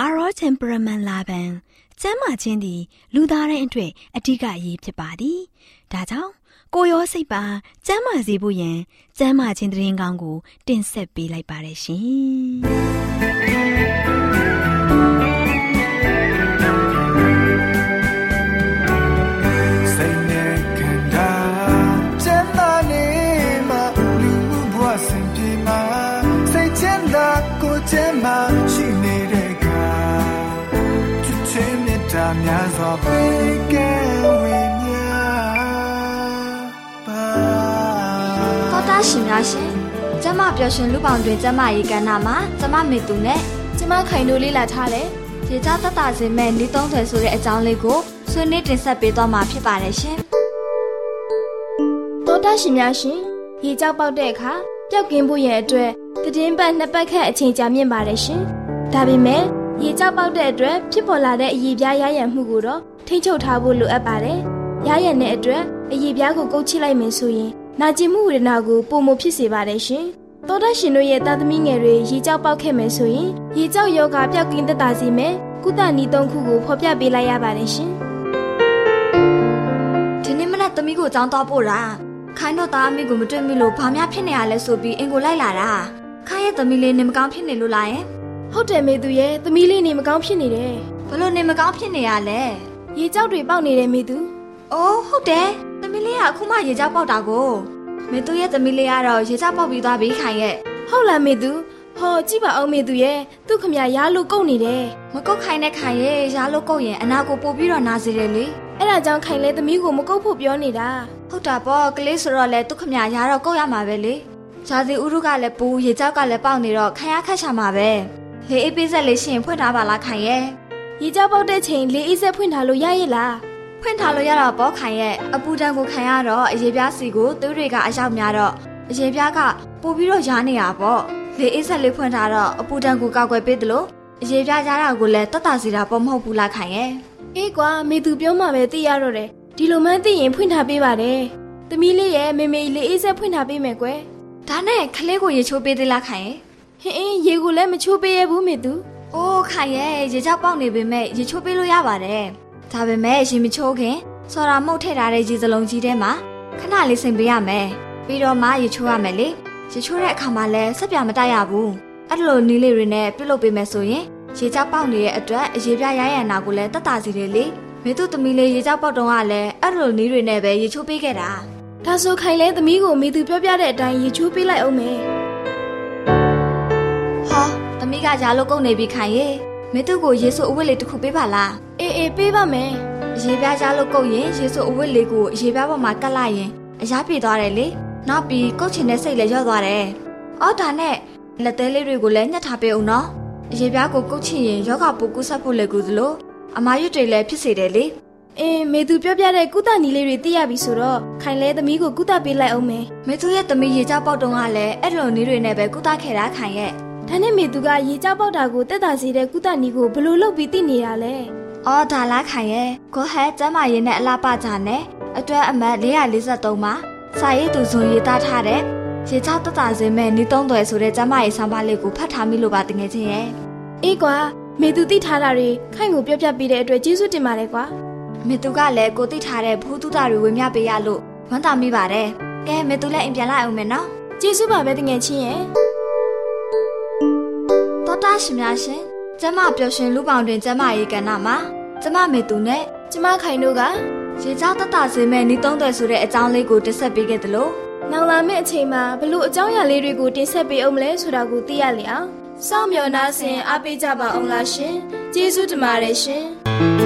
အာရော temperament လာပန်ကျမ်းမာခြင်းသည် လူသားတိုင်းအတွက်အထူးအရေးဖြစ်ပါသည်။ဒါကြောင့်ကိုရောစိတ်ပါကျမ်းမာစေဖို့ယင်ကျမ်းမာခြင်းတရင်ကောင်းကို တင်ဆက်ပေးလိုက်ပါတယ်ရှင်။ များရှင်ကျမပျော်ရွှင်လူပေါင်းတွင်ကျမရေကဏ္ဍမှာကျမမေသူနဲ့ကျမခိုင်တို့လေးလာထားတယ်ရေကြတတ်တာစင်မဲ့နေသုံးထွယ်ဆိုတဲ့အကြောင်းလေးကိုဆွေးနွေးတင်ဆက်ပေးသွားမှာဖြစ်ပါတယ်ရှင်တော်တာရှင်များရှင်ရေကြောက်ပေါက်တဲ့အခါပျောက်ကင်းဖို့ရဲ့အတွက်တည်င်းပတ်နှစ်ပတ်ခန့်အချိန်ကြာမြင့်ပါတယ်ရှင်ဒါပေမဲ့ရေကြောက်ပေါက်တဲ့အတွက်ဖြစ်ပေါ်လာတဲ့အည်ပြားရရံမှုကိုတော့ထိ ंछ ုပ်ထားဖို့လိုအပ်ပါတယ်။ရရံတဲ့အတွက်အည်ပြားကိုကုတ်ချိလိုက်မယ်ဆိုရင် နာကျင်မှုဝေဒနာကိုပုံမဖြစ်စေပါတယ်ရှင်။သောဒရှင်တို့ရဲ့တာသမီငယ်တွေရေကြောက်ပေါက်ခဲ့မယ်ဆိုရင်ရေကြောက်ယောဂပျောက်ကင်းသက်သာစေမယ်။ကုသနည်းသုံးခုကိုဖော်ပြပေးလိုက်ရပါတယ်ရှင်။ဒီနေ့မနက်သမီးကိုကြောင်းတော့ပို့တာခိုင်းတော့သားအမိကိုမတွေ့မိလို့ဘာများဖြစ်နေရလဲဆိုပြီးအင်ကိုလိုက်လာတာခိုင်းရဲ့သမီးလေးနေမကောင်းဖြစ်နေလို့လားယင်ဟုတ်တယ်မေသူရဲ့သမီးလေးနေမကောင်းဖြစ်နေတယ်ဘလို့နေမကောင်းဖြစ်နေရလဲရေကြောက်တွေပေါက်နေတယ်မေသူအိုးဟုတ်တယ်သ မီးလေးကအခုမှရေကြောက်ပေါက်တာကိုမေသူရဲ့သမီးလေးကတော့ရေကြောက်ပေါက်ပြီးသွားပြီခိုင်ရဲ့ဟုတ်လားမေသူဟောကြည့်ပါအောင်မေသူရဲ့သူ့ခမရရားလို့ကုတ်နေတယ်မကုတ်ခိုင်တဲ့ခိုင်ရဲ့ရားလို့ကုတ်ရင်အနာကိုပို့ပြီးတော့နာစေတယ်လေအဲ့ဒါကြောင့်ခိုင်လဲသမီးကိုမကုတ်ဖို့ပြောနေတာဟုတ်တာပေါ့ကလေးဆိုတော့လေသူ့ခမရရားတော့ကုတ်ရမှာပဲလေဇာစီဥရုကလည်းပူရေကြောက်ကလည်းပေါက်နေတော့ခိုင်ရခက်ချမှာပဲလေအေးပေးဆက်လေးရှင်ဖွင့်ထားပါလားခိုင်ရဲ့ရေကြောပေါက်တဲ့ချိန်လေအေးဆက်ဖွင့်ထားလို့ရရဲ့လား ဖွင့်ထားလို့ရတော့ပေါ့ခိုင်ရဲ့အပူတန်းကိုခံရတော့အရေပြားစီကိုသွေးတွေကအရောက်များတော့အရေပြားကပို့ပြီးတော့ရားနေတာပေါ့လေအေးဆက်လေးဖွင့်ထားတော့အပူတန်းကိုကောက်ွယ်ပေးတယ်လို့အရေပြားရားတာကိုလည်းတတ်တာစီတာပေါ့မဟုတ်ဘူးလားခိုင်ရဲ့အေးကွာမေသူပြောမှပဲသိရတော့တယ်ဒီလိုမှန်းသိရင်ဖွင့်ထားပေးပါတယ်သမီးလေးရဲ့မေမေလေအေးဆက်ဖွင့်ထားပေးမယ်ကွယ်ဒါနဲ့ခလေးကိုရေချိုးပေးသေးလားခိုင်ရဲ့ဟင်းအင်းရေကိုလည်းမချိုးပေးရဘူးမေသူ။အိုးခိုင်ရဲ့ရေချောက်ပေါက်နေပေမဲ့ရေချိုးပေးလို့ရပါတယ်။ ဒါပေမဲ့ရေမချိုးခင်စော်ရာမှုတ်ထည့်ထားတဲ့ရေစလုံးကြီးထဲမှာခဏလေးစိမ်ပေးရမယ်။ပြီးတော့မှရေချိုးရမယ်လေ။ရေချိုးတဲ့အခါမှာလည်းဆက်ပြမတိုက်ရဘူး။အဲ့လိုနီးလေးတွေနဲ့ပြုတ်လုပ်ပေးမယ်ဆိုရင်ရေချောက်ပေါက်နေတဲ့အတွက်အရေပြရရန်နာကိုလည်းတတ်တာစီတယ်လေ။မေသူသမီးလေးရေချောက်ပေါက်တုံးကလည်းအဲ့လိုနီးတွေနဲ့ပဲရေချိုးပေးခဲ့တာ။ဒါဆိုခိုင်လဲသမီးကိုမေသူပြောပြတဲ့အတိုင်းရေချိုးပေးလိုက်အောင်မယ်။သမီးကရားလို့ကုန်နေပြီခိုင်ရေ မင်းတို့ကိုရေဆိုအဝတ်လေးတစ်ခုပေးပါလားအေးအေးပေးပါမယ်အရေးပြားရားလို့ကုန်ရင်ရေဆိုအဝတ်လေးကိုအရေးပြားပေါ်မှာကတ်လိုက်ရင်အရားပြေသွားတယ်လေနောက်ပြီးကုတ်ချင်တဲ့စိတ်လည်းရော့သွားတယ်အော်ဒါနဲ့လက်သေးလေးတွေကိုလည်းညှက်ထားပေးအောင်နော်အရေးပြားကိုကုတ်ချင်ရင်ယောဂပိုကူးဆက်ဖို့လည်းကူသလိုအမားရွတ်တွေလည်းဖြစ်စေတယ်လေအေးမေသူပြောပြတဲ့ကုသနီလေးတွေသိရပြီဆိုတော့ခိုင်လဲသမီးကိုကုသပေးလိုက်အောင်မယ်မေသူရဲ့သမီးရေကြောက်ပေါက်တုံးကလည်းအဲ့လိုနည်းတွေနဲ့ပဲကုသခဲ့တာခိုင်ရဲ့ ဒါနဲ့မေသူကရေကြောက်ပေါက်တာကိုတက်တာစေတဲ့ကုသနီကိုဘယ်လိုလုပ်ပြီးသိနေတာလဲအော်ဒါလားခိုင်ရဲ့ကိုဟဲကျမ်းမာရေးနဲ့အလားပကြနဲ့အတွဲအမတ်443မှာစာရေးသူဇွန်ရေးသားထားတဲ့ရေကြောက်တက်တာစေမဲ့နီးသုံးသွယ်ဆိုတဲ့ကျမ်းမာရေးဆောင်းပါးလေးကိုဖတ်ထားမိလို့ပါတကယ်ချင်းရဲ့အေးကွာမေသူသိထားတာတွေခိုင်ကိုပြောပြပေးတဲ့အတွက်ကျေးဇူးတင်ပါတယ်ကွာမေသူကလည်းကိုသိထားတဲ့ဘူးတုတာတွေဝင်မြပေးရလို့ဝမ်းသာမိပါတယ်ကဲမေသူလည်းအိမ်ပြန်လာအောင်မယ်နော်ကျေးဇူးပါပဲတငယ်ချင်းရဲ့တော်တာ ရှင်များရှင်ကျမပျော်ရွှင်လူပေါင်းတွင်ကျမရေးကဏ္ဍမှာကျမမေသူနဲ့ကျမခိုင်တို့ကရေကြောက်တက်တာစေမဲ့နီးသုံးသွယ်ဆိုတဲ့အကြောင်းလေးကိုတင်ဆက်ပေးခဲ့သလိုနောက်လာမယ့်အချိန်မှာဘလို့အကြောင်းအရာလေးတွေကိုတင်ဆက်ပေးအောင်မလဲဆိုတာကိုသိရလေအောင်စောင့်မျှော်နှားဆင်အားပေးကြပါအောင်လားရှင်ကျေးဇူးတင်ပါတယ်ရှင်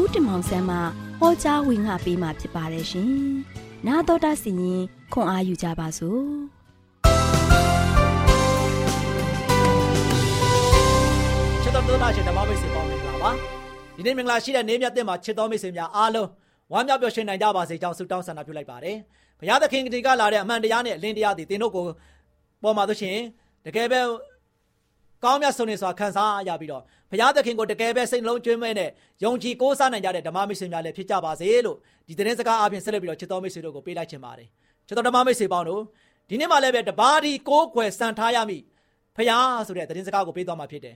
ဦးတင်မောင်ဆန်းမှဟောကြားဝင်ငါပေးมาဖြစ်ပါတယ်ရှင်။나တော်တာစီရင်ခွန်အားယူကြပါစို့။ ချစ်တော်သောသားရှင်ဓမ္မမိတ်ဆွေပေါင်းမင်္ဂလာပါဒီနေ့မင်္ဂလာရှိတဲ့နေ့မြတ်တဲ့မှာချစ်တော်မိတ်ဆွေများအားလုံးဝမ်းမြောက်ပျော်ရွှင်နိုင်ကြပါစေကြောင်းဆုတောင်းဆန္ဒပြုလိုက်ပါတယ်ဘုရားသခင်ကတိကလာတဲ့အမှန်တရားနဲ့အလင်းတရားတွေသင်တို့ကိုပေါ်မှာဆိုရှင်တကယ်ပဲ ကောင်းမြတ်ဆုံးနေစွာခံစားရပြီးတော့ဘုရားသခင်ကိုတကယ်ပဲစိတ်နှလုံးကျွမ်းမဲ့နဲ့ယုံကြည်ကိုးစားနိုင်ကြတဲ့ဓမ္မမိတ်ဆွေများလည်းဖြစ်ကြပါစေလို့ဒီသတင်းစကားအပြင်ဆက်လက်ပြီးတော့ချစ်တော်မိတ်ဆွေတို့ကိုပေးလိုက်ချင်ပါတယ်ချစ်တော်ဓမ္မမိတ်ဆွေပေါင်းတို့ဒီနေ့မှလည်းပဲတပါးဒီကိုးကွယ်စံထားရမည်ဘုရားဆိုတဲ့သတင်းစကားကိုပေးသွားမှာဖြစ်တယ်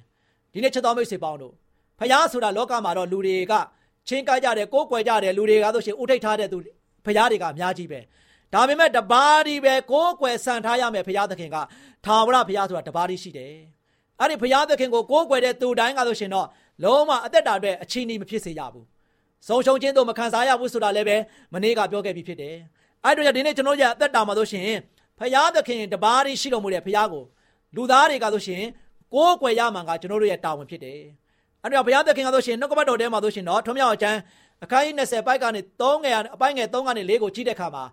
ဒီနေ့ချစ်တော်မိတ်ဆွေပေါင်းတို့ဖယားဆိုတာလောကမှာတော့လူတွေကချင်းကိုက်ကြတယ်ကိုးကွယ်ကြတယ်လူတွေကဆိုရှင်ဥထိတ်ထားတဲ့သူဖယားတွေကအများကြီးပဲဒါပေမဲ့တပါးဒီပဲကိုးကွယ်ဆန်ထားရမယ်ဖယားသခင်ကထာဝရဖယားဆိုတာတပါးဒီရှိတယ် အဲ့ဒီဖယားသခင်ကိုကိုးကွယ်တဲ့သူတိုင်းကဆိုရှင်တော့လုံးဝအသက်တာအတွက်အချီးနှီးမဖြစ်စေရဘူးဆုံးရှုံးခြင်းတို့မခံစားရဘူးဆိုတာလည်းပဲမနေ့ကပြောခဲ့ပြီးဖြစ်တယ်အဲ့တို့ကြောင့်ဒီနေ့ကျွန်တော်ရဲ့အသက်တာမှာဆိုရှင်ဖယားသခင်တပါးဒီရှိတော်မူတဲ့ဖယားကိုလူသားတွေကဆိုရှင်ကိုးကွယ်ရမှန်ကကျွန်တော်တို့ရဲ့တာဝန်ဖြစ်တယ်။အဲ့တော့ဘုရားသခင်ကဆိုရှင်နှုတ်ကပတ်တော်ထဲမှာဆိုရှင်တော့ထွံ့မြောက်အကျမ်းအခန်းကြီး20ပိုက်ကနေ3ငယ်အပိုင်းငယ်3ကနေ4ကိုကြည့်တဲ့အခါမှာ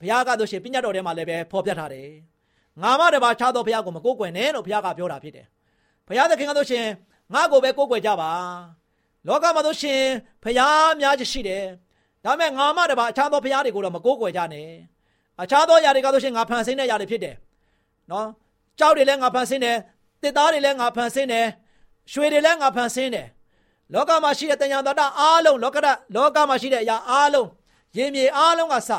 ဘုရားကဆိုရှင်ပညတ်တော်ထဲမှာလည်းပဲဖော်ပြထားတယ်။ ငါမတပါခြားသောဘုရားကိုမကိုးကွယ်နဲ့လို့ဘုရားကပြောတာဖြစ်တယ်။ဘုရားသခင်ကဆိုရှင်ငါကိုပဲကိုးကွယ်ကြပါ။လောကမှာဆိုရှင်ဘုရားများကြီးရှိတယ်။ဒါပေမဲ့ငါမတပါအခြားသောဘုရားတွေကိုတော့မကိုးကွယ်ကြနဲ့။အခြားသောຢာတွေကဆိုရှင်ငါဖန်ဆင်းတဲ့ຢာတွေဖြစ်တယ်။နော်။ကြောက်တွေလည်းငါဖန်ဆင်းတယ်။တစ်သားတွေလည်းငါဖန်ဆင်းတယ်။ရွှေတွေလည်းငါဖန်ဆင်းတယ်။လောကမှာရှိတဲ့တဏှာတတအားလုံးလောကရလောကမှာရှိတဲ့အရာအားလုံးရေမြေအားလုံးကစ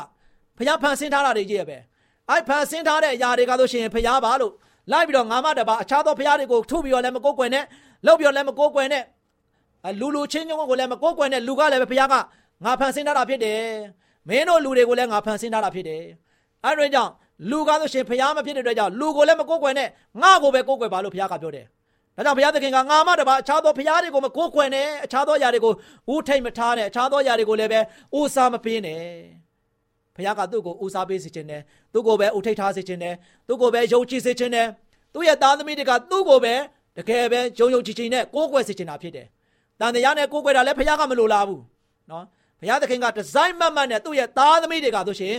ဘုရားဖန်ဆင်းထားတာတွေကြီးရပဲ။ အဲ့ဖန်ဆင်းထားတဲ့အရာတွေကဆိုရှင်ဘုရားပါလို့လိုက်ပြီးတော့ငါမတပါအခြားသောဘုရားတွေကိုထုပြီးတော့လည်းမကိုးကွယ်နဲ့လောက်ပြီးတော့လည်းမကိုးကွယ်နဲ့လူလူချင်းချင်းကိုလည်းမကိုးကွယ်နဲ့လူကလည်းပဲဘုရားကငါဖန်ဆင်းထားတာဖြစ်တယ်။မင်းတို့လူတွေကိုလည်းငါဖန်ဆင်းထားတာဖြစ်တယ်။အဲ့ဒါကြောင့်လူကားဆိုရှင်ဖျားမဖြစ်တဲ့အတွက်ကြောင့်လူကိုလည်းမကိုးကွယ်နဲ့ငါ့ကိုပဲကိုးကွယ်ပါလို့ဘုရားကပြောတယ်။ဒါကြောင့်ဘုရားသခင်ကငါမတပါအခြားသောဘုရားတွေကိုမကိုးကွယ်နဲ့အခြားသောຢာတွေကိုဦးထိတ်မထားနဲ့အခြားသောຢာတွေကိုလည်းပဲဦးစားမပေးနဲ့။ ဘုရားကသူ့ကိုဦးစားပေးစေခြင်းနဲ့သူ့ကိုပဲဦးထိတ်ထားစေခြင်းနဲ့သူ့ကိုပဲယုံကြည်စေခြင်းနဲ့သူ့ရဲ့သားသမီးတွေကသူ့ကိုပဲတကယ်ပဲယုံယုံကြည်ကြည်နဲ့ကိုးကွယ်စေခြင်းတာဖြစ်တယ်။တန်တရားနဲ့ကိုးကွယ်တာလည်းဘုရားကမလိုလားဘူး။နော်။ဘုရားသခင်ကဒီဇိုင်းမတ်မတ်နဲ့သူ့ရဲ့သားသမီးတွေကဆိုရှင်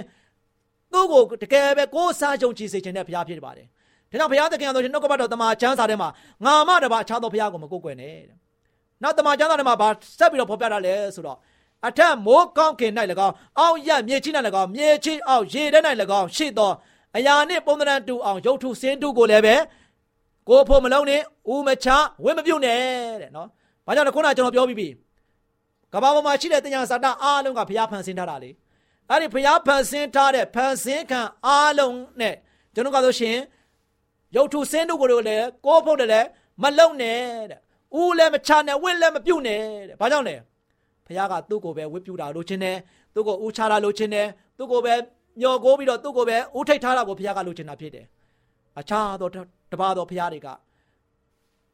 သူ့ကိုတကယ်ပဲကိုးစားယုံကြည်စေခြင်းနဲ့ဘုရားဖြစ်ပါတယ်။ဒါကြောင့်ဘုရားသခင်ကဆိုရှင်နှုတ်ကပတ်တော်တမန်ကျမ်းစာထဲမှာငါမတပါအခြားသောဘုရားကိုမကိုးကွယ်နဲ့တဲ့။နောက်တမန်ကျမ်းစာထဲမှာဗာဆက်ပြီးတော့ဖော်ပြတာလဲဆိုတော့ အထက်မိုးကောင်းကင်၌၎င်းအောက်ရမြေကြီး၌၎င်းမြေကြီးအောက်ရေထဲ၌၎င်းရှိသောအရာနှင့်ပုံသဏ္ဍာန်တူအောင်ရုပ်ထုစင်းတုကိုလည်းပဲကိုဖို့မလုံးနဲ့ဦးမချဝင်းမပြုတ်နဲ့တဲ့နော်။ဘာကြောင့်လဲခုနကကျွန်တော်ပြောပြီးပြီ။ကဘာပေါ်မှာရှိတဲ့တင်ညာစာတအားလုံးကဘုရားဖန်ဆင်းထားတာလေ။အဲ့ဒီဘုရားဖန်ဆင်းထားတဲ့ဖန်ဆင်းခံအားလုံးနဲ့ကျွန်တော်ကဆိုရှင်ရုပ်ထုစင်းတုကိုလည်းကိုဖို့တယ်လည်းမလုံနဲ့တဲ့။ဦးလည်းမချနဲ့ဝင်းလည်းမပြုတ်နဲ့တဲ့။ဘာကြောင့်လဲ။ ဘုရားကသူ့ကိုပဲဝတ်ပြုတာလို့ချင်းတယ်။သူ့ကိုဦးချတာလို့ချင်းတယ်။သူ့ကိုပဲမျောကိုပြီးတော့သူ့ကိုပဲဦးထိတ်ထားတာကိုဘုရားကလို့ချင်တာဖြစ်တယ်။အခြားသောတပါးသောဘုရားတွေက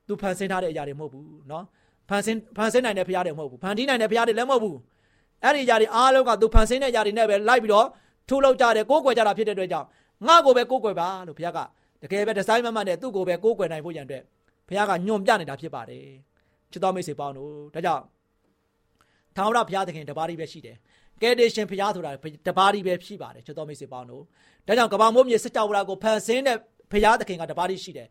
သူဖန်ဆင်းထားတဲ့အရာတွေမဟုတ်ဘူးเนาะဖန်ဆင်းဖန်ဆင်းနိုင်တဲ့ဘုရားတွေမဟုတ်ဘူးဖန်တီးနိုင်တဲ့ဘုရားတွေလည်းမဟုတ်ဘူးအဲ့ဒီအရာတွေအားလုံးကသူဖန်ဆင်းတဲ့အရာတွေနဲ့ပဲလိုက်ပြီးတော့ထိုးလောက်ကြတယ်ကိုးကွယ်ကြတာဖြစ်တဲ့အတွက်ကြောင့်ငါ့ကိုပဲကိုးကွယ်ပါလို့ဘုရားကတကယ်ပဲဒီဇိုင်းမမှန်တဲ့သူ့ကိုပဲကိုးကွယ်နိုင်ဖို့ရန်အတွက်ဘုရားကညွန်ပြနေတာဖြစ်ပါတယ်ချစ်တော်မိတ်ဆွေပေါင်းတို့ဒါကြောင့် ထာဝရဘုရားသခင်တပါးတည်းပဲရှိတယ်ကယ်တင်ရှင်ဘုရားဆိုတာတပါးတည်းပဲရှိပါတယ်ချစ်တော်မိတ်ဆွေပေါင်းတို့ဒါကြောင့်ကဘာမိုးမြေစကြဝဠာကိုဖန်ဆင်းတဲ့ဘုရားသခင်ကတပါးတည်းရှိတယ်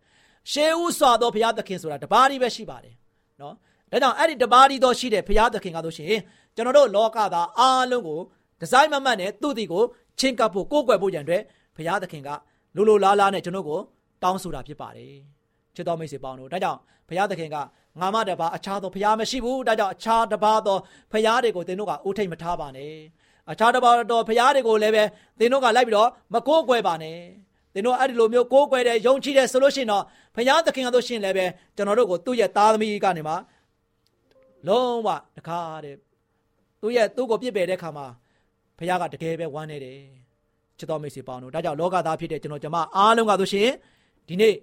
ရှေးဥစွာသောဘုရားသခင်ဆိုတာတပါးတည်းပဲရှိပါတယ်နော်ဒါကြောင့်အဲ့ဒီတပါးတည်းသောရှိတဲ့ဘုရားသခင်ကဆိုရှင်ကျွန်တော်တို့လောကသားအားလုံးကိုဒီဇိုင်းမမှတ်နဲ့သူ့တီကိုချင်းကပ်ဖို့ကိုးကွယ်ဖို့ရန်အတွက်ဘုရားသခင်ကလိုလိုလားလားနဲ့ကျွန်တော်ကိုတောင်းဆိုတာဖြစ်ပါတယ်ချစ်တော်မိတ်ဆွေပေါင်းတို့ဒါကြောင့်ဘုရားသခင်က ငါမတပါအခြားသောဘုရားမရှိဘူးဒါကြောင့်အခြားတပါသောဘုရားတွေကိုသင်တို့ကအိုးထိတ်မထားပါနဲ့အခြားတပါသောဘုရားတွေကိုလည်းပဲသင်တို့ကလိုက်ပြီးတော့မကိုးကွယ်ပါနဲ့သင်တို့အဲ့ဒီလိုမျိုးကိုးကွယ်တဲ့ယုံကြည်တဲ့ဆိုလို့ရှိရင်တော့ဘုရားသခင်ကတို့ရှင်လည်းပဲကျွန်တော်တို့ကိုသူ့ရဲ့သားသမီးကနေမှလုံးဝတခါတဲ့သူ့ရဲ့သူ့ကိုပြစ်ပယ်တဲ့ခါမှာဘုရားကတကယ်ပဲဝမ်းနေတယ်ချစ်တော်မိတ်ဆွေပေါင်းတို့ဒါကြောင့်လောကသားဖြစ်တဲ့ကျွန်တော်ကျမအားလုံးကဆိုရှင်ဒီနေ့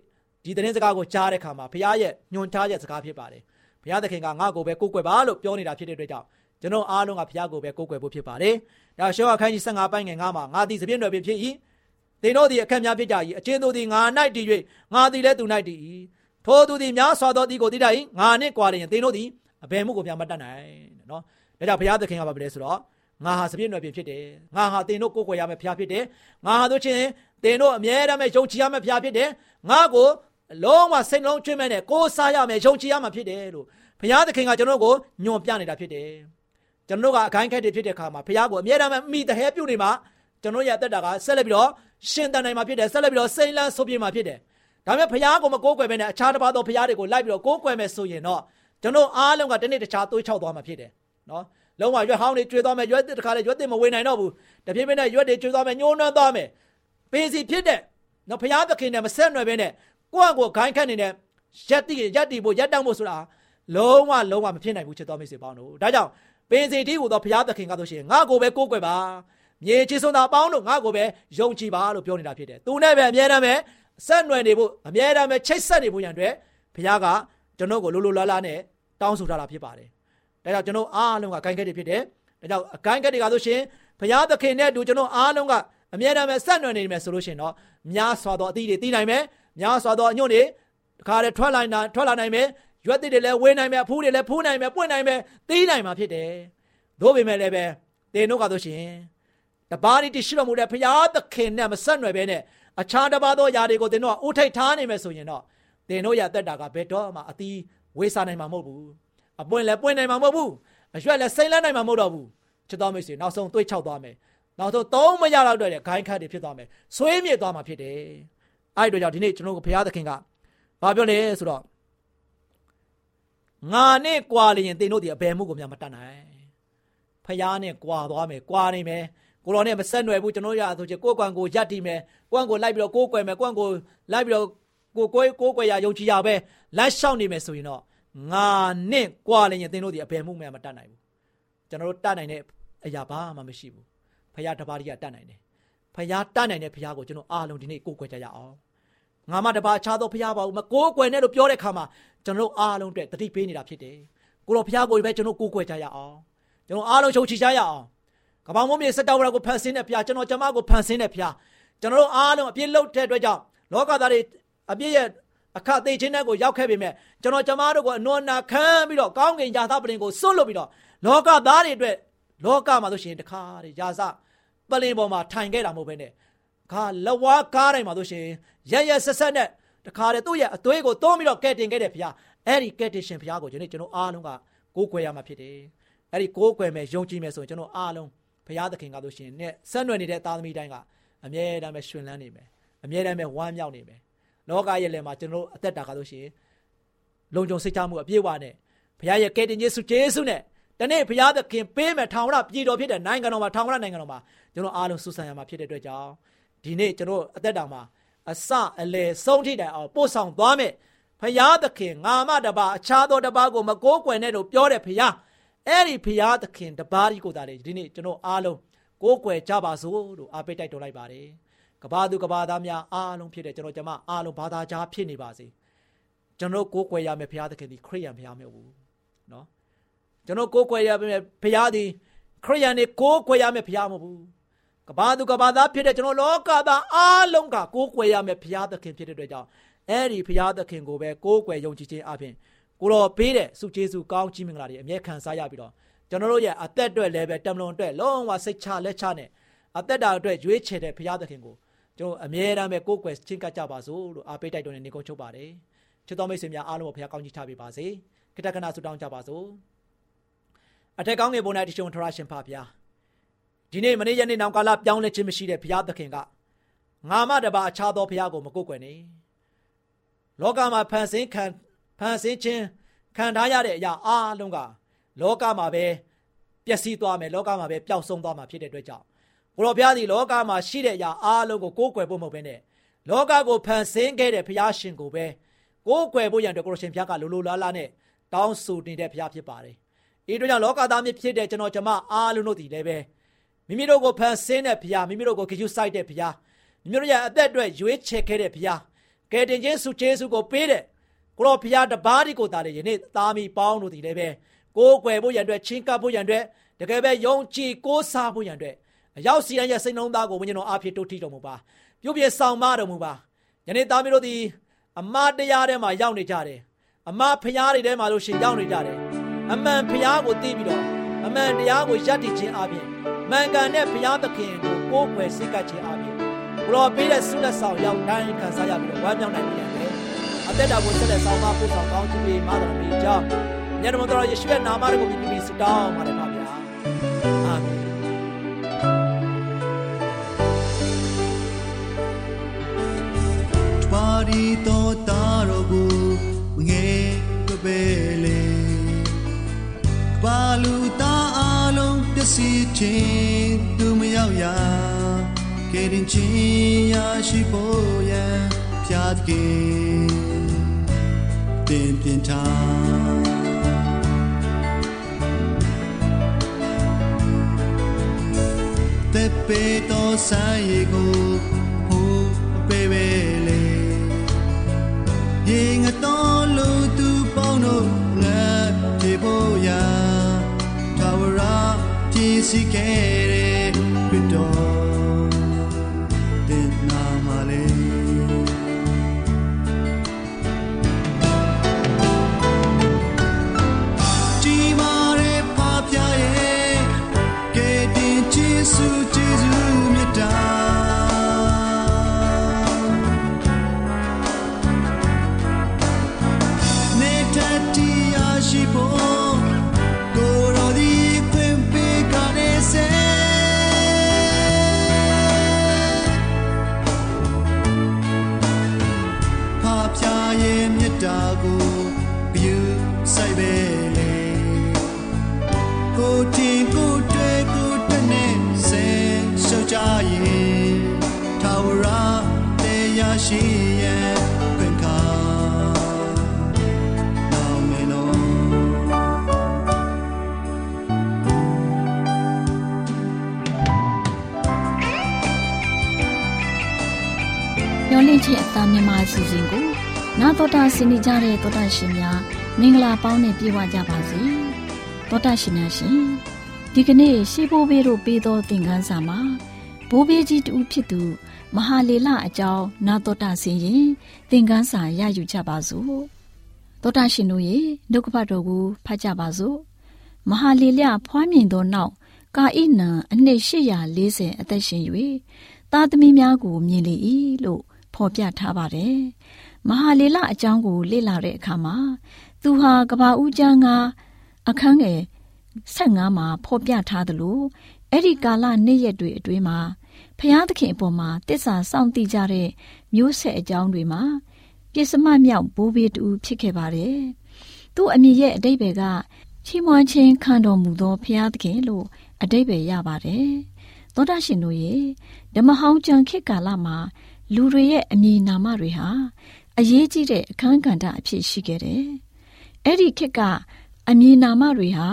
ဒီသတင်းစကားကိုကြားတဲ့ခါမှာဘုရားရဲ့ညွှန်ထားချက်စကားဖြစ်ပါတယ်ဘုရားသခင်ကငါ့ကိုပဲကိုးကွယ်ပါလို့ပြောနေတာဖြစ်တဲ့အတွက်ကြောင့်ကျွန်တော်အားလုံးကဘုရားကိုပဲကိုးကွယ်ဖို့ဖြစ်ပါတယ်ဒါရှောအခန်းကြီး15ပိုင်းငယ်9မှာငါသည်စပြည့်တော်ဖြစ်ဖြစ်၏သင်တို့သည်အခက်များဖြစ်ကြ၏အချင်းတို့သည်ငါ၌တည်၍ငါသည်လည်းသူ၌တည်၏ထိုသူသည်များစွာသောသည်ကိုတည်တတ်၏ငါနှင့်ကြွားလျင်သင်တို့သည်အဘယ်မှုကိုများမတတ်နိုင်နော်ဒါကြောင့်ဘုရားသခင်ကပါပဲဆိုတော့ငါဟာစပြည့်တော်ဖြစ်တယ်ငါဟာသင်တို့ကိုးကွယ်ရမယ့်ဘုရားဖြစ်တယ်ငါဟာတို့ချင်းသင်တို့အမြဲတမ်းယုံကြည်ရမယ့်ဘုရားဖြစ်တယ်ငါကို လုံးဝစိတ်လုံးချွတ်မဲ့နဲ့ကိုးစားရမယ်ယုံကြည်ရမှာဖြစ်တယ်လို့ဘုရားသခင်ကကျွန်တော်ကိုညွန်ပြနေတာဖြစ်တယ်ကျွန်တော်ကအခိုင်းခက်တွေဖြစ်တဲ့အခါမှာဘုရားကိုအမြဲတမ်းမိတဲ့ဟဲပြုတ်နေမှာကျွန်တော်ရဲ့အသက်တာကဆက်လက်ပြီးတော့ရှင်တန်နိုင်မှာဖြစ်တယ်ဆက်လက်ပြီးတော့စိမ့်လန်းဆုပ်ပြေမှာဖြစ်တယ်ဒါပေမဲ့ဘုရားကိုမကိုးကွယ်ဘဲနဲ့အခြားတစ်ပါးသောဘုရားတွေကိုလိုက်ပြီးတော့ကိုးကွယ်မယ်ဆိုရင်တော့ကျွန်တော်အားလုံးကတနေ့တခြားသွေးချောက်သွားမှာဖြစ်တယ်နော်လုံးဝရွက်ဟောင်းတွေကျွေးသွားမယ်ရွက်တစ်ခါလေရွက်တစ်မဝင်နိုင်တော့ဘူးတဖြည်းဖြည်းနဲ့ရွက်တွေကျွေးသွားမယ်ညှိုးနှွမ်းသွားမယ်ပင်စီဖြစ်တဲ့နော်ဘုရားသခင်နဲ့မဆက်နွယ်ဘဲနဲ့ ကိုယ့်အကိုဂိုင်းခတ်နေတဲ့ရက်တိရက်တိဖို့ရက်တောင်းဖို့ဆိုတာလုံးဝလုံးဝမဖြစ်နိုင်ဘူးချစ်တော်မိတ်ဆွေပေါင်းတို့ဒါကြောင့်ပင်စီတီးဟူသောဘုရားသခင်ကဆိုရှင်ငါကိုပဲကိုးကွယ်ပါမြေချစ်ဆုံးသာပေါင်းတို့ငါကိုပဲယုံကြည်ပါလို့ပြောနေတာဖြစ်တယ်သူနဲ့ပဲအမြဲတမ်းပဲဆက်နွယ်နေဖို့အမြဲတမ်းပဲချိတ်ဆက်နေဖို့ရန်အတွက်ဘုရားကကျွန်တော်ကိုလိုလိုလားလားနဲ့တောင်းဆိုထားတာဖြစ်ပါတယ်ဒါကြောင့်ကျွန်တော်အားလုံးကဂိုင်းခက်တွေဖြစ်တယ်ဒါကြောင့်အဂိုင်းခက်တွေကဆိုရှင်ဘုရားသခင်နဲ့အတူကျွန်တော်အားလုံးကအမြဲတမ်းပဲဆက်နွယ်နေမယ်ဆိုလို့ရှင်တော့များစွာသောအသီးတွေတီးနိုင်မယ် များစွာသောအညွန့်တွေတခါတည်းထွက်လာနိုင်ထွက်လာနိုင်မယ်ရွက်သစ်တွေလည်းဝေးနိုင်မယ်အဖူးတွေလည်းဖူးနိုင်မယ်ပွင့်နိုင်မယ်တီးနိုင်မှာဖြစ်တယ်သို့ပေမဲ့လည်းပဲတင်တို့ကဆိုရှင်တပါးတည်ရှိတော်မူတဲ့ဘုရားသခင်နဲ့မဆက်နွယ်ဘဲနဲ့အခြားတပါးသောຢာတွေကိုတင်တို့ကအိုးထိတ်ထားနိုင်မယ်ဆိုရင်တော့တင်တို့ရတက်တာကဘယ်တော့မှအသီးဝေးစားနိုင်မှာမဟုတ်ဘူးအပွင့်လည်းပွင့်နိုင်မှာမဟုတ်ဘူးအရွက်လည်းစိမ့်လန်းနိုင်မှာမဟုတ်တော့ဘူးချစ်တော်မိတ်ဆွေနောက်ဆုံးတွေးချောက်သွားမယ်နောက်ဆုံးသုံးမရတော့တဲ့ဂိုင်းခတ်တွေဖြစ်သွားမယ်ဆွေးမြေ့သွားမှာဖြစ်တယ် အဲ့ဒီတော့ကြောင့်ဒီနေ့ကျွန်တော်တို့ဘုရားသခင်ကဘာပြောလဲဆိုတော့ငါနဲ့ကြွာလျင်သင်တို့ဒီအဘယ်မှုကိုများမတတ်နိုင်ဖျားနဲ့ကြွာသွားမယ်ကြွာနေမယ်ကိုတော်နဲ့မဆက်နွယ်ဘူးကျွန်တော်ရဆိုချင်ကိုယ်ကွန်ကိုယက်တီမယ်ကွန်ကိုလိုက်ပြီးတော့ကိုယ်ကွယ်မယ်ကွန်ကိုလိုက်ပြီးတော့ကိုကိုကိုကိုွယ်ရယုံကြည်ရပဲလမ်းလျှောက်နေမယ်ဆိုရင်တော့ငါနဲ့ကြွာလျင်သင်တို့ဒီအဘယ်မှုများမတတ်နိုင်ဘူးကျွန်တော်တို့တတ်နိုင်တဲ့အရာဘာမှမရှိဘူးဖျားတပါးကြီးကတတ်နိုင်တယ် ဖခင်တတ်နိုင်တဲ့ဖခင်ကိုကျွန်တော်အားလုံးဒီနေ့ကိုးကွယ်ကြရအောင်ငါမတပါအခြားသောဖခင်ပါဘူးမကိုးကွယ်နဲ့လို့ပြောတဲ့ခါမှာကျွန်တော်အားလုံးအတွက်တတိပေးနေတာဖြစ်တယ်ကိုတော်ဖခင်ကိုပဲကျွန်တော်ကိုးကွယ်ကြရအောင်ကျွန်တော်အားလုံးချုပ်ချကြရအောင်ကပောင်မုံမြေစတောဝရကိုဖန်ဆင်းတဲ့ဖခင်ကျွန်တော်ကျမကိုဖန်ဆင်းတဲ့ဖခင်ကျွန်တော်တို့အားလုံးအပြစ်လုပ်တဲ့အတွက်ကြောင့်လောကသားတွေအပြစ်ရဲ့အခသိချင်းတဲ့ကိုရောက်ခဲ့ပေမဲ့ကျွန်တော်ကျမတို့ကိုအနွမ်းနာခံပြီးတော့ကောင်းကင်ယာသပလင်ကိုစွန့်လွတ်ပြီးတော့လောကသားတွေအတွက်လောကမှာဆိုရှင်တခါတည်းယာစ ပလင်ပေါ်မှာထိုင်ခဲ့တာမဟုတ်ဘဲနဲ့ခါလဝါကားတိုင်းမှာဆိုရှင်ရရဆက်ဆက်နဲ့တခါတည်းသူ့ရဲ့အသွေးကိုသုံးပြီးတော့ကဲတင်ခဲ့တဲ့ဖခင်အဲ့ဒီကဲတင်ရှင်ဖခင်ကိုကျွန်တော်ကျွန်တော်အားလုံးကကိုးကွယ်ရမှာဖြစ်တယ်အဲ့ဒီကိုးကွယ်မယ်ယုံကြည်မယ်ဆိုရင်ကျွန်တော်အားလုံးဖခင်သခင်ကဆိုရှင်နဲ့ဆက်နွယ်နေတဲ့သားသမီးတိုင်းကအမြဲတမ်းပဲရှင်လန်းနေမယ်အမြဲတမ်းပဲဝမ်းမြောက်နေမယ်လောကရဲ့လယ်မှာကျွန်တော်အသက်တာကဆိုရှင်လုံခြုံစိတ်ချမှုအပြည့်အဝနဲ့ဘုရားရဲ့ကယ်တင်ခြင်းဆုကျေးဇူးနဲ့ ။ဒီနေ့ဘုရားသခင်ပေးမဲ့ထာဝရပြည်တော်ဖြစ်တဲ့နိုင်ငံတော်မှာထာဝရနိုင်ငံတော်မှာကျွန်တော်အားလုံးဆုဆန်ရမှာဖြစ်တဲ့အတွက်ကြောင့်ဒီနေ့ကျွန်တော်အသက်တာမှာအစအလယ်ဆုံးထိတိုင်အောင်ပို့ဆောင်သွားမယ်။ဘုရားသခင်ငါမတပါအခြားသောတပါကိုမကိုးကွယ်နဲ့လို့ပြောတဲ့ဘုရားအဲ့ဒီဘုရားသခင်တပါးကြီးကိုသာလေဒီနေ့ကျွန်တော်အားလုံးကိုးကွယ်ကြပါစို့လို့အားပေးတိုက်တွန်းလိုက်ပါတယ်။ကဘာသူကဘာသားများအားလုံးဖြစ်တဲ့ကျွန်တော်ကျမအားလုံးဘာသာကြားဖြစ်နေပါစေ။ကျွန်တော်ကိုးကွယ်ရမယ်ဘုရားသခင်ဒီခရိယံဘုရားမျိုးဘူး။နော် ကျွန်တော်ကိုးကွယ်ရမယ်ဘုရားဒီခရိယံနေကိုးကွယ်ရမယ်ဘုရားမဟုတ်ဘူးကဘာသူကဘာသားဖြစ်တဲ့ကျွန်တော်လောကသားအားလုံးကကိုးကွယ်ရမယ်ဘုရားသခင်ဖြစ်တဲ့အတွက်ကြောင့်အဲ့ဒီဘုရားသခင်ကိုပဲကိုးကွယ်ယုံကြည်ခြင်းအပြင်ကိုတော်ပေးတဲ့စုကျေးဇူးကောင်းချီးမင်္ဂလာတွေအမြဲခံစားရပြီးတော့ကျွန်တော်တို့ရဲ့အသက်အတွက်လည်းပဲတမလွန်အတွက်လုံးဝစိတ်ချလက်ချနဲ့အသက်တာအတွက်ရွေးချယ်တဲ့ဘုရားသခင်ကိုကျွန်တော်အမြဲတမ်းပဲကိုးကွယ်ချင်းကပ်ကြပါစို့လို့အားပေးတိုက်တွန်းနေနေကုန်ချုပ်ပါတယ်ချစ်တော်မိတ်ဆွေများအားလုံးကိုဘုရားကောင်းကြီးချပေးပါစေခိတ္တကနာဆုတောင်းကြပါစို့ အထက်ကောင်းငယ်ပေါ်၌တရှင်ထရရှင်ဖပါဗျာဒီနေ့မနေ့ရက်နေ့နောက်ကာလပြောင်းလဲခြင်းမရှိတဲ့ဘုရားသခင်ကငါမတပါအခြားသောဘုရားကိုမကိုးကွယ်နေလောကမှာဖန်ဆင်းခံဖန်ဆင်းခြင်းခံထားရတဲ့အရာအားလုံးကလောကမှာပဲပျက်စီးသွားမယ်လောကမှာပဲပျောက်ဆုံးသွားမှာဖြစ်တဲ့အတွက်ကြောင့်ကိုတော်ဘုရားသည်လောကမှာရှိတဲ့အရာအားလုံးကိုကိုးကွယ်ဖို့မဟုတ်ဘဲနဲ့လောကကိုဖန်ဆင်းခဲ့တဲ့ဘုရားရှင်ကိုပဲကိုးကွယ်ဖို့ရန်အတွက်ကိုရရှင်ဘုရားကလိုလိုလားလားနဲ့တောင်းဆိုနေတဲ့ဘုရားဖြစ်ပါတယ်။ ဤတို့ကြောင့်လောကသားမျိုးဖြစ်တဲ့ကျွန်တော်ကျမအားလုံးတို့ဒီလည်းပဲမိမိတို့ကိုဖန်ဆင်းတဲ့ဘုရားမိမိတို့ကိုဂရုစိုက်တဲ့ဘုရားမိမိတို့ရဲ့အသက်အတွက်ရွေးချယ်ခဲ့တဲ့ဘုရားကယ်တင်ခြင်းဆုကျေးဇူးကိုပေးတဲ့ကိုတော်ဘုရားတပါးဒီကိုတာလေယနေ့သားမီပေါင်းတို့ဒီလည်းပဲကိုးကွယ်ဖို့ရန်အတွက်ချင်းကပ်ဖို့ရန်အတွက်တကယ်ပဲယုံကြည်ကိုးစားဖို့ရန်အတွက်အရောက်စီရင်ရဲ့စိတ်နှလုံးသားကိုဝိညာဉ်တော်အားဖြင့်တိုးထီတော်မူပါပြုပြဆောင်မတော်မူပါယနေ့သားမီးတို့သည်အမတရားထဲမှာရောက်နေကြတယ်အမဖျားတွေထဲမှာလို့ရှင်ရောက်နေကြတယ် အမှန်ဖျားကိုသိပြီးတော့အမှန်တရားကိုယက်တည်ခြင်းအပြင်မှန်ကန်တဲ့ဘုရားသခင်ကိုကိုးကွယ်စိတ်ကပ်ခြင်းအပြင်ဘလောပေးတဲ့ဆုလက်ဆောင်ရောက်တိုင်းခံစားရပြီးတော့ဝမ်းမြောက်နိုင်ပြန်တယ်အသက်တာကိုဆက်လက်ဆောင်မပို့ဆောင်ကောင်းချီးပေးမာတော်မီကြောင်းမြတ်တော်တော်ယေရှုရဲ့နာမတော်ကိုပြပြဆုတောင်းပါတယ်ပါဗျာအာမင်ပါရီတော်တာတော်ကိုငယ်ကပဲလေ ပါလူသားအလုံးပျက်စီးခြင်းသူမရောက်ရာကယ်တင်ခြင်းရရှိဖို့ရန်ဖြတ်ကေတင်ပြင်ထားတဲ့ပေတော်ဆိုင်ကိုဟိုပေပေလေရေငတော်လူသူပေါင်းတို့ စည်ခဲ့တဲ့ခရစ်တော်တင်နာမလေးကြီးမားတဲ့ဖပြရဲ့ကဲတင်ချစ်စုကျေးဇူးမြတ်တာ မြန်မာအစီအစဉ်ကိုနာတော်တာဆင်နေကြတဲ့တောတာရှင်များမင်္ဂလာပေါင်းနဲ့ပြည့်ဝကြပါစေတောတာရှင်များရှင်ဒီကနေ့ရှေးဘိုးဘေးတို့ပေးသောသင်ခန်းစာမှာဘိုးဘေးကြီးတူဖြစ်သူမဟာလေလအကြောင်းနာတော်တာဆင်ရင်သင်ခန်းစာရယူကြပါစို့တောတာရှင်တို့ရေဒုက္ခပတ်တော်ကိုဖတ်ကြပါစို့မဟာလေလဖွားမြင်သောနောက်ကာဣနံအနှစ်840အသက်ရှင်၍သားသမီးများကိုမြင်လေ၏လို့ ဖော်ပြထားပါတယ်။မဟာလေလအကြောင်းကိုလေ့လာတဲ့အခါမှာသူဟာကဘာဦးကျမ်းကအခန်းငယ်15မှာဖော်ပြထားသလိုအဲ့ဒီကာလနေ့ရက်တွေအတွင်းမှာဖျားသခင်အပေါ်မှာတစ္ဆာစောင့်တည်ကြတဲ့မျိုးဆက်အကြောင်းတွေမှာပြစ်စမမြောက်ဘိုးဘေးတူဖြစ်ခဲ့ပါတယ်။သူ့အမိရဲ့အတိတ်ဘယ်ကချီးမွမ်းခြင်းခံတော်မူသောဖျားသခင်လို့အတိတ်ပဲရပါတယ်။သောတာရှင်တို့ရဲ့ဓမ္မဟောင်းကျမ်းခေတ်ကာလမှာ လူတွေရဲ့အမည်နာမတွေဟာအရေးကြီးတဲ့အခန်းကဏ္ဍအဖြစ်ရှိခဲ့တယ်။အဲ့ဒီခေတ်ကအမည်နာမတွေဟာ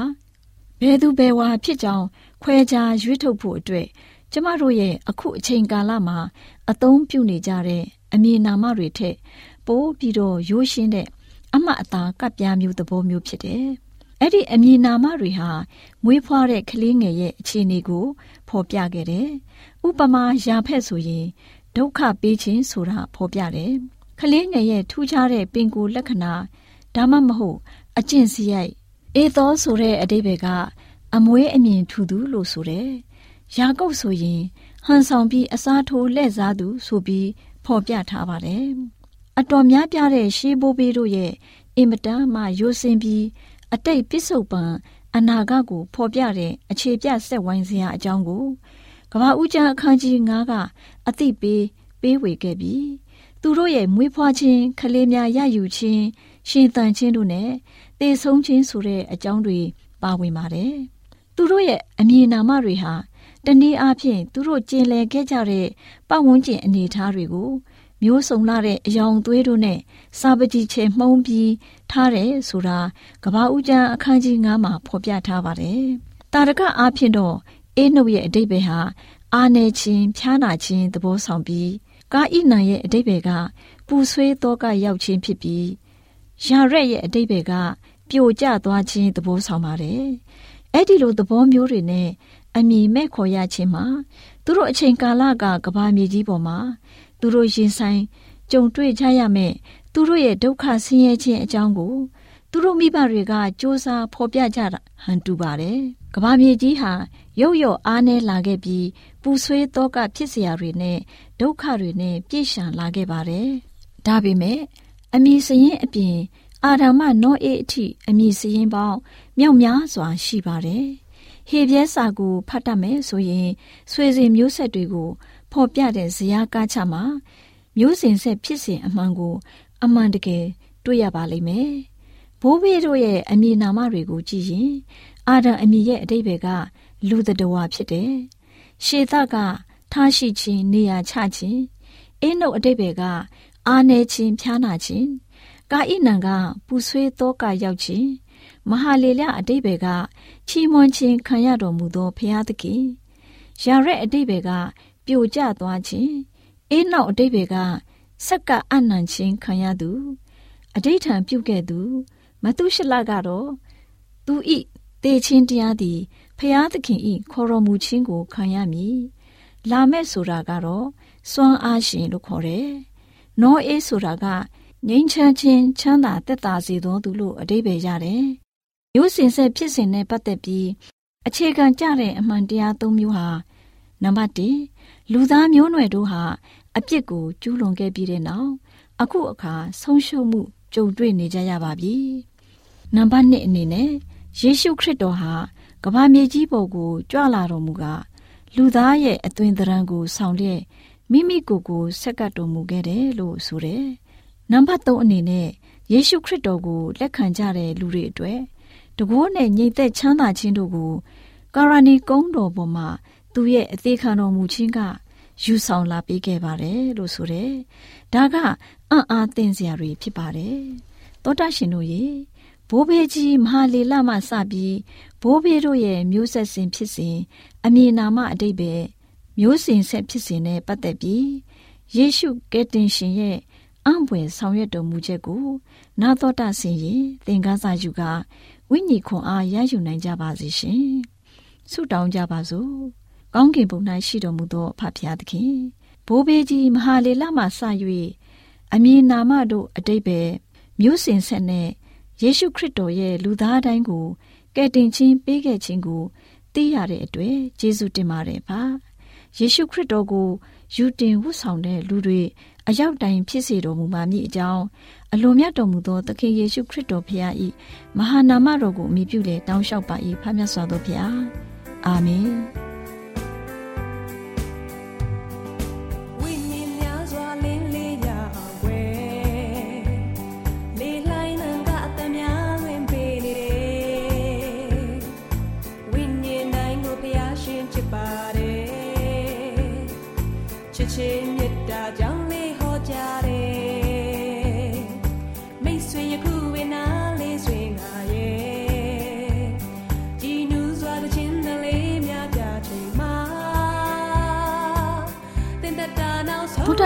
ဘယ်သူဘယ်ဝါဖြစ်ကြောင်းခွဲခြားရွေးထုတ်ဖို့အတွက်ကျမတို့ရဲ့အခုအချိန်ကာလမှာအသုံးပြုနေကြတဲ့အမည်နာမတွေထက်ပိုပြီးတော့ရိုးရှင်းတဲ့အမှတ်အသားကပ်ပြားမျိုးသဘောမျိုးဖြစ်တယ်။အဲ့ဒီအမည်နာမတွေဟာမွေးဖွားတဲ့ကလေးငယ်ရဲ့အခြေအနေကိုဖော်ပြခဲ့တယ်။ဥပမာရာဖက်ဆိုရင် ဒုက္ခပေးခြင်းဆိုတာဖော်ပြတယ်။ကလေးငယ်ရဲ့ထူးခြားတဲ့ပင်ကိုယ်လက္ခဏာဒါမှမဟုတ်အကျင့်စရိုက်အေသောဆိုတဲ့အတိပ္ပယ်ကအမွေးအမြင်ထူသူလို့ဆိုတယ်။ယာကုပ်ဆိုရင်ဟန်ဆောင်ပြီးအစားထိုးလက်စားသူဆိုပြီးဖော်ပြထားပါတယ်။အတော်များပြားတဲ့ရှေးဘိုးဘေးတို့ရဲ့အင်မတန်မှရိုးစင်ပြီးအတိတ်ပစ္စုပန်အနာဂတ်ကိုဖော်ပြတဲ့အခြေပြဆက်ဝိုင်းစရာအကြောင်းကို ကဘာဦးကျမ်းအခန်းကြီး9ကအသိပေးပေးဝေခဲ့ပြီးသူတို့ရဲ့မွေးဖွားခြင်းခလေးများရယူခြင်းရှင်သန်ခြင်းတို့နဲ့တည်ဆုံးခြင်းဆိုတဲ့အကြောင်းတွေပါဝင်ပါတယ်။သူတို့ရဲ့အမည်နာမတွေဟာတနည်းအားဖြင့်သူတို့ကျင်လည်ခဲ့ကြတဲ့ပတ်ဝန်းကျင်အနေအထားတွေကိုမျိုးစုံလာတဲ့အယောင်သွေးတို့နဲ့စာပတိချေမှုံးပြီးထားတယ်ဆိုတာကဘာဦးကျမ်းအခန်းကြီး9မှာဖော်ပြထားပါတယ်။တာရကအားဖြင့်တော့ အေးနှုတ်ရဲ့အတိတ်ပဲဟာအာနယ်ချင်းဖြားနာချင်းသဘောဆောင်ပြီးကာဣနံရဲ့အတိတ်ပဲကပူဆွေးသောကရောက်ခြင်းဖြစ်ပြီးရာရက်ရဲ့အတိတ်ပဲကပြိုကျသွားခြင်းသဘောဆောင်ပါတယ်။အဲ့ဒီလိုသဘောမျိုးတွေနဲ့အမိမဲ့ခေါ်ရခြင်းမှာသူတို့အချိန်ကာလကကဘာမြေကြီးပေါ်မှာသူတို့ရင်ဆိုင်ကြုံတွေ့ကြရမယ်သူတို့ရဲ့ဒုက္ခဆင်းရဲခြင်းအကြောင်းကို သူတို့မိဘတွေကစ조사ဖော်ပြကြတာဟန်တူပါတယ်။ ကဘာမြေကြီးဟာရုပ်ရော့အားနည်းလာခဲ့ပြီးပူဆွေးတော့ကဖြစ်စရာတွေနဲ့ဒုက္ခတွေနဲ့ပြည့်ရှာလာခဲ့ပါတယ်။ဒါပေမဲ့အမည်စရင်အပြင် အာဓမ္မနောအေအထိအမည်စရင်ပေါင်းမြောက်များစွာရှိပါတယ်။ဟေပြဲစာကိုဖတ်တတ်မယ်ဆိုရင်ဆွေစဉ်မျိုးဆက်တွေကိုဖော်ပြတဲ့ဇယကားချမှာမျိုးစဉ်ဆက်ဖြစ်စဉ်အမှန်ကို အမှန်တကယ်တွေ့ရပါလိမ့်မယ်။ဘိုးဘေးတို့ရဲ့အမည်နာမတွေကိုကြည့်ရင် အာဒံအမည်ရဲ့အတိတ်ဘကလူတတဝါဖြစ်တယ်။ရှေသကထားရှိခြင်းနေရာချခြင်းအင်းတို့အတိတ်ဘကအာနေခြင်းဖြားနာခြင်းကာဣနံကပူဆွေးသောကရောက်ခြင်းမဟာလေလအတိတ်ဘကချီးမွမ်းခြင်းခံရတော်မူသောဘုရားသခင်ရာရက်အတိတ်ဘကပြိုကျသွားခြင်းအေးနောက်အတိတ်တွေကစက္ကအနံချင်းခံရသူအတိဋ္ဌံပြုတ်ခဲ့သူမသုရှလကတော့သူဤ တေချင်းတရားသည်ဖျားသခင်ဤခေါ်တော်မူခြင်းကိုခံရမည်လာမဲ့ဆိုတာကတော့စွမ်းအားရှင်လို့ခေါ်တယ်နောအေးဆိုတာကငြိမ်းချမ်းခြင်းချမ်းသာသက်သာစေသောသူလို့အတိတ်ပဲရတယ်ရိုးစင်ဆက်ဖြစ်စဉ်နဲ့ပတ်သက်ပြီးအခြေခံကြတဲ့အမှန်တရား၃မျိုးဟာနံပါတ်1လူသားမျိုးနွယ်တို့ဟာအပြစ်ကိုကျူးလွန်ခဲ့ပြီးတဲ့နောက်အခုအခါဆုံးရှုံးမှုကြုံတွေ့နေကြရပါပြီ။နံပါတ်1အနေနဲ့ ယေရှုခရစ်တော်ဟာကမ္ဘာမြေကြီးပေါ်ကိုကြွလာတော်မူကလူသားရဲ့အသွင်သဏ္ဍာန်ကိုဆောင်လျက်မိမိကိုယ်ကိုဆက်ကပ်တော်မူခဲ့တယ်လို့ဆိုတယ်။နံပါတ်3အနေနဲ့ယေရှုခရစ်တော်ကိုလက်ခံကြတဲ့လူတွေအတွက်တကိုးနဲ့ညီသက်ချမ်းသာခြင်းတို့ကိုကာရဏီကုန်းတော်ပေါ်မှာသူရဲ့အသေးခံတော်မူခြင်းကယူဆောင်လာပေးခဲ့ပါတယ်လို့ဆိုတယ်။ဒါကအံ့အားသင့်စရာတွေဖြစ်ပါတယ်။သောတာရှင်တို့ရေ ဘိုးဘေးကြီးမဟာလီလမှစပြီးဘိုးဘေးတို့ရဲ့မျိုးဆက်စဉ်ဖြစ်စဉ်အမည်နာမအတိတ်ပဲမျိုးစဉ်ဆက်ဖြစ်စဉ်နဲ့ပတ်သက်ပြီးယေရှုကယ်တင်ရှင်ရဲ့အံ့ဖွယ်ဆောင်ရွက်တော်မူချက်ကိုနာတော်တာဆင်ရင်သင်္ကန်းစာယူကဝိညာဉ်ခွန်အားရယူနိုင်ကြပါစေရှင်ဆုတောင်းကြပါစို့ကောင်းကင်ဘုံ၌ရှိတော်မူသောအဖဖရာသခင်ဘိုးဘေးကြီးမဟာလေလမှစ၍အမည်နာမတို့အတိတ်ပဲမျိုးစင်ဆက်နဲ့ ယေရှုခရစ်တော်ရဲ့လူသားတိုင်းကိုကယ်တင်ခြင်းပေးခဲ့ခြင်းကိုသိရတဲ့အတွက်ယေရှုတင်ပါတယ်ပါယေရှုခရစ်တော်ကိုယူတင်ဝတ်ဆောင်တဲ့လူတွေအရောက်တိုင်းဖြစ်စေတော်မူပါမည်အကြောင်းအလိုမြတ်တော်မူသောသခင်ယေရှုခရစ်တော်ဖခင်၏မဟာနာမတော်ကိုအမိပြုလေတောင်းလျှောက်ပါ၏ဖခင်စွာသောဖခင်အာမင်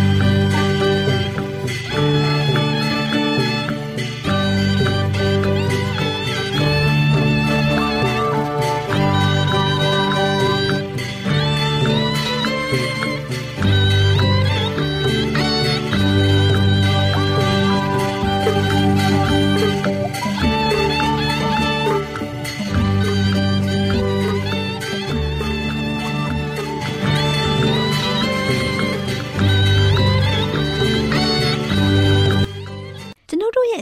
။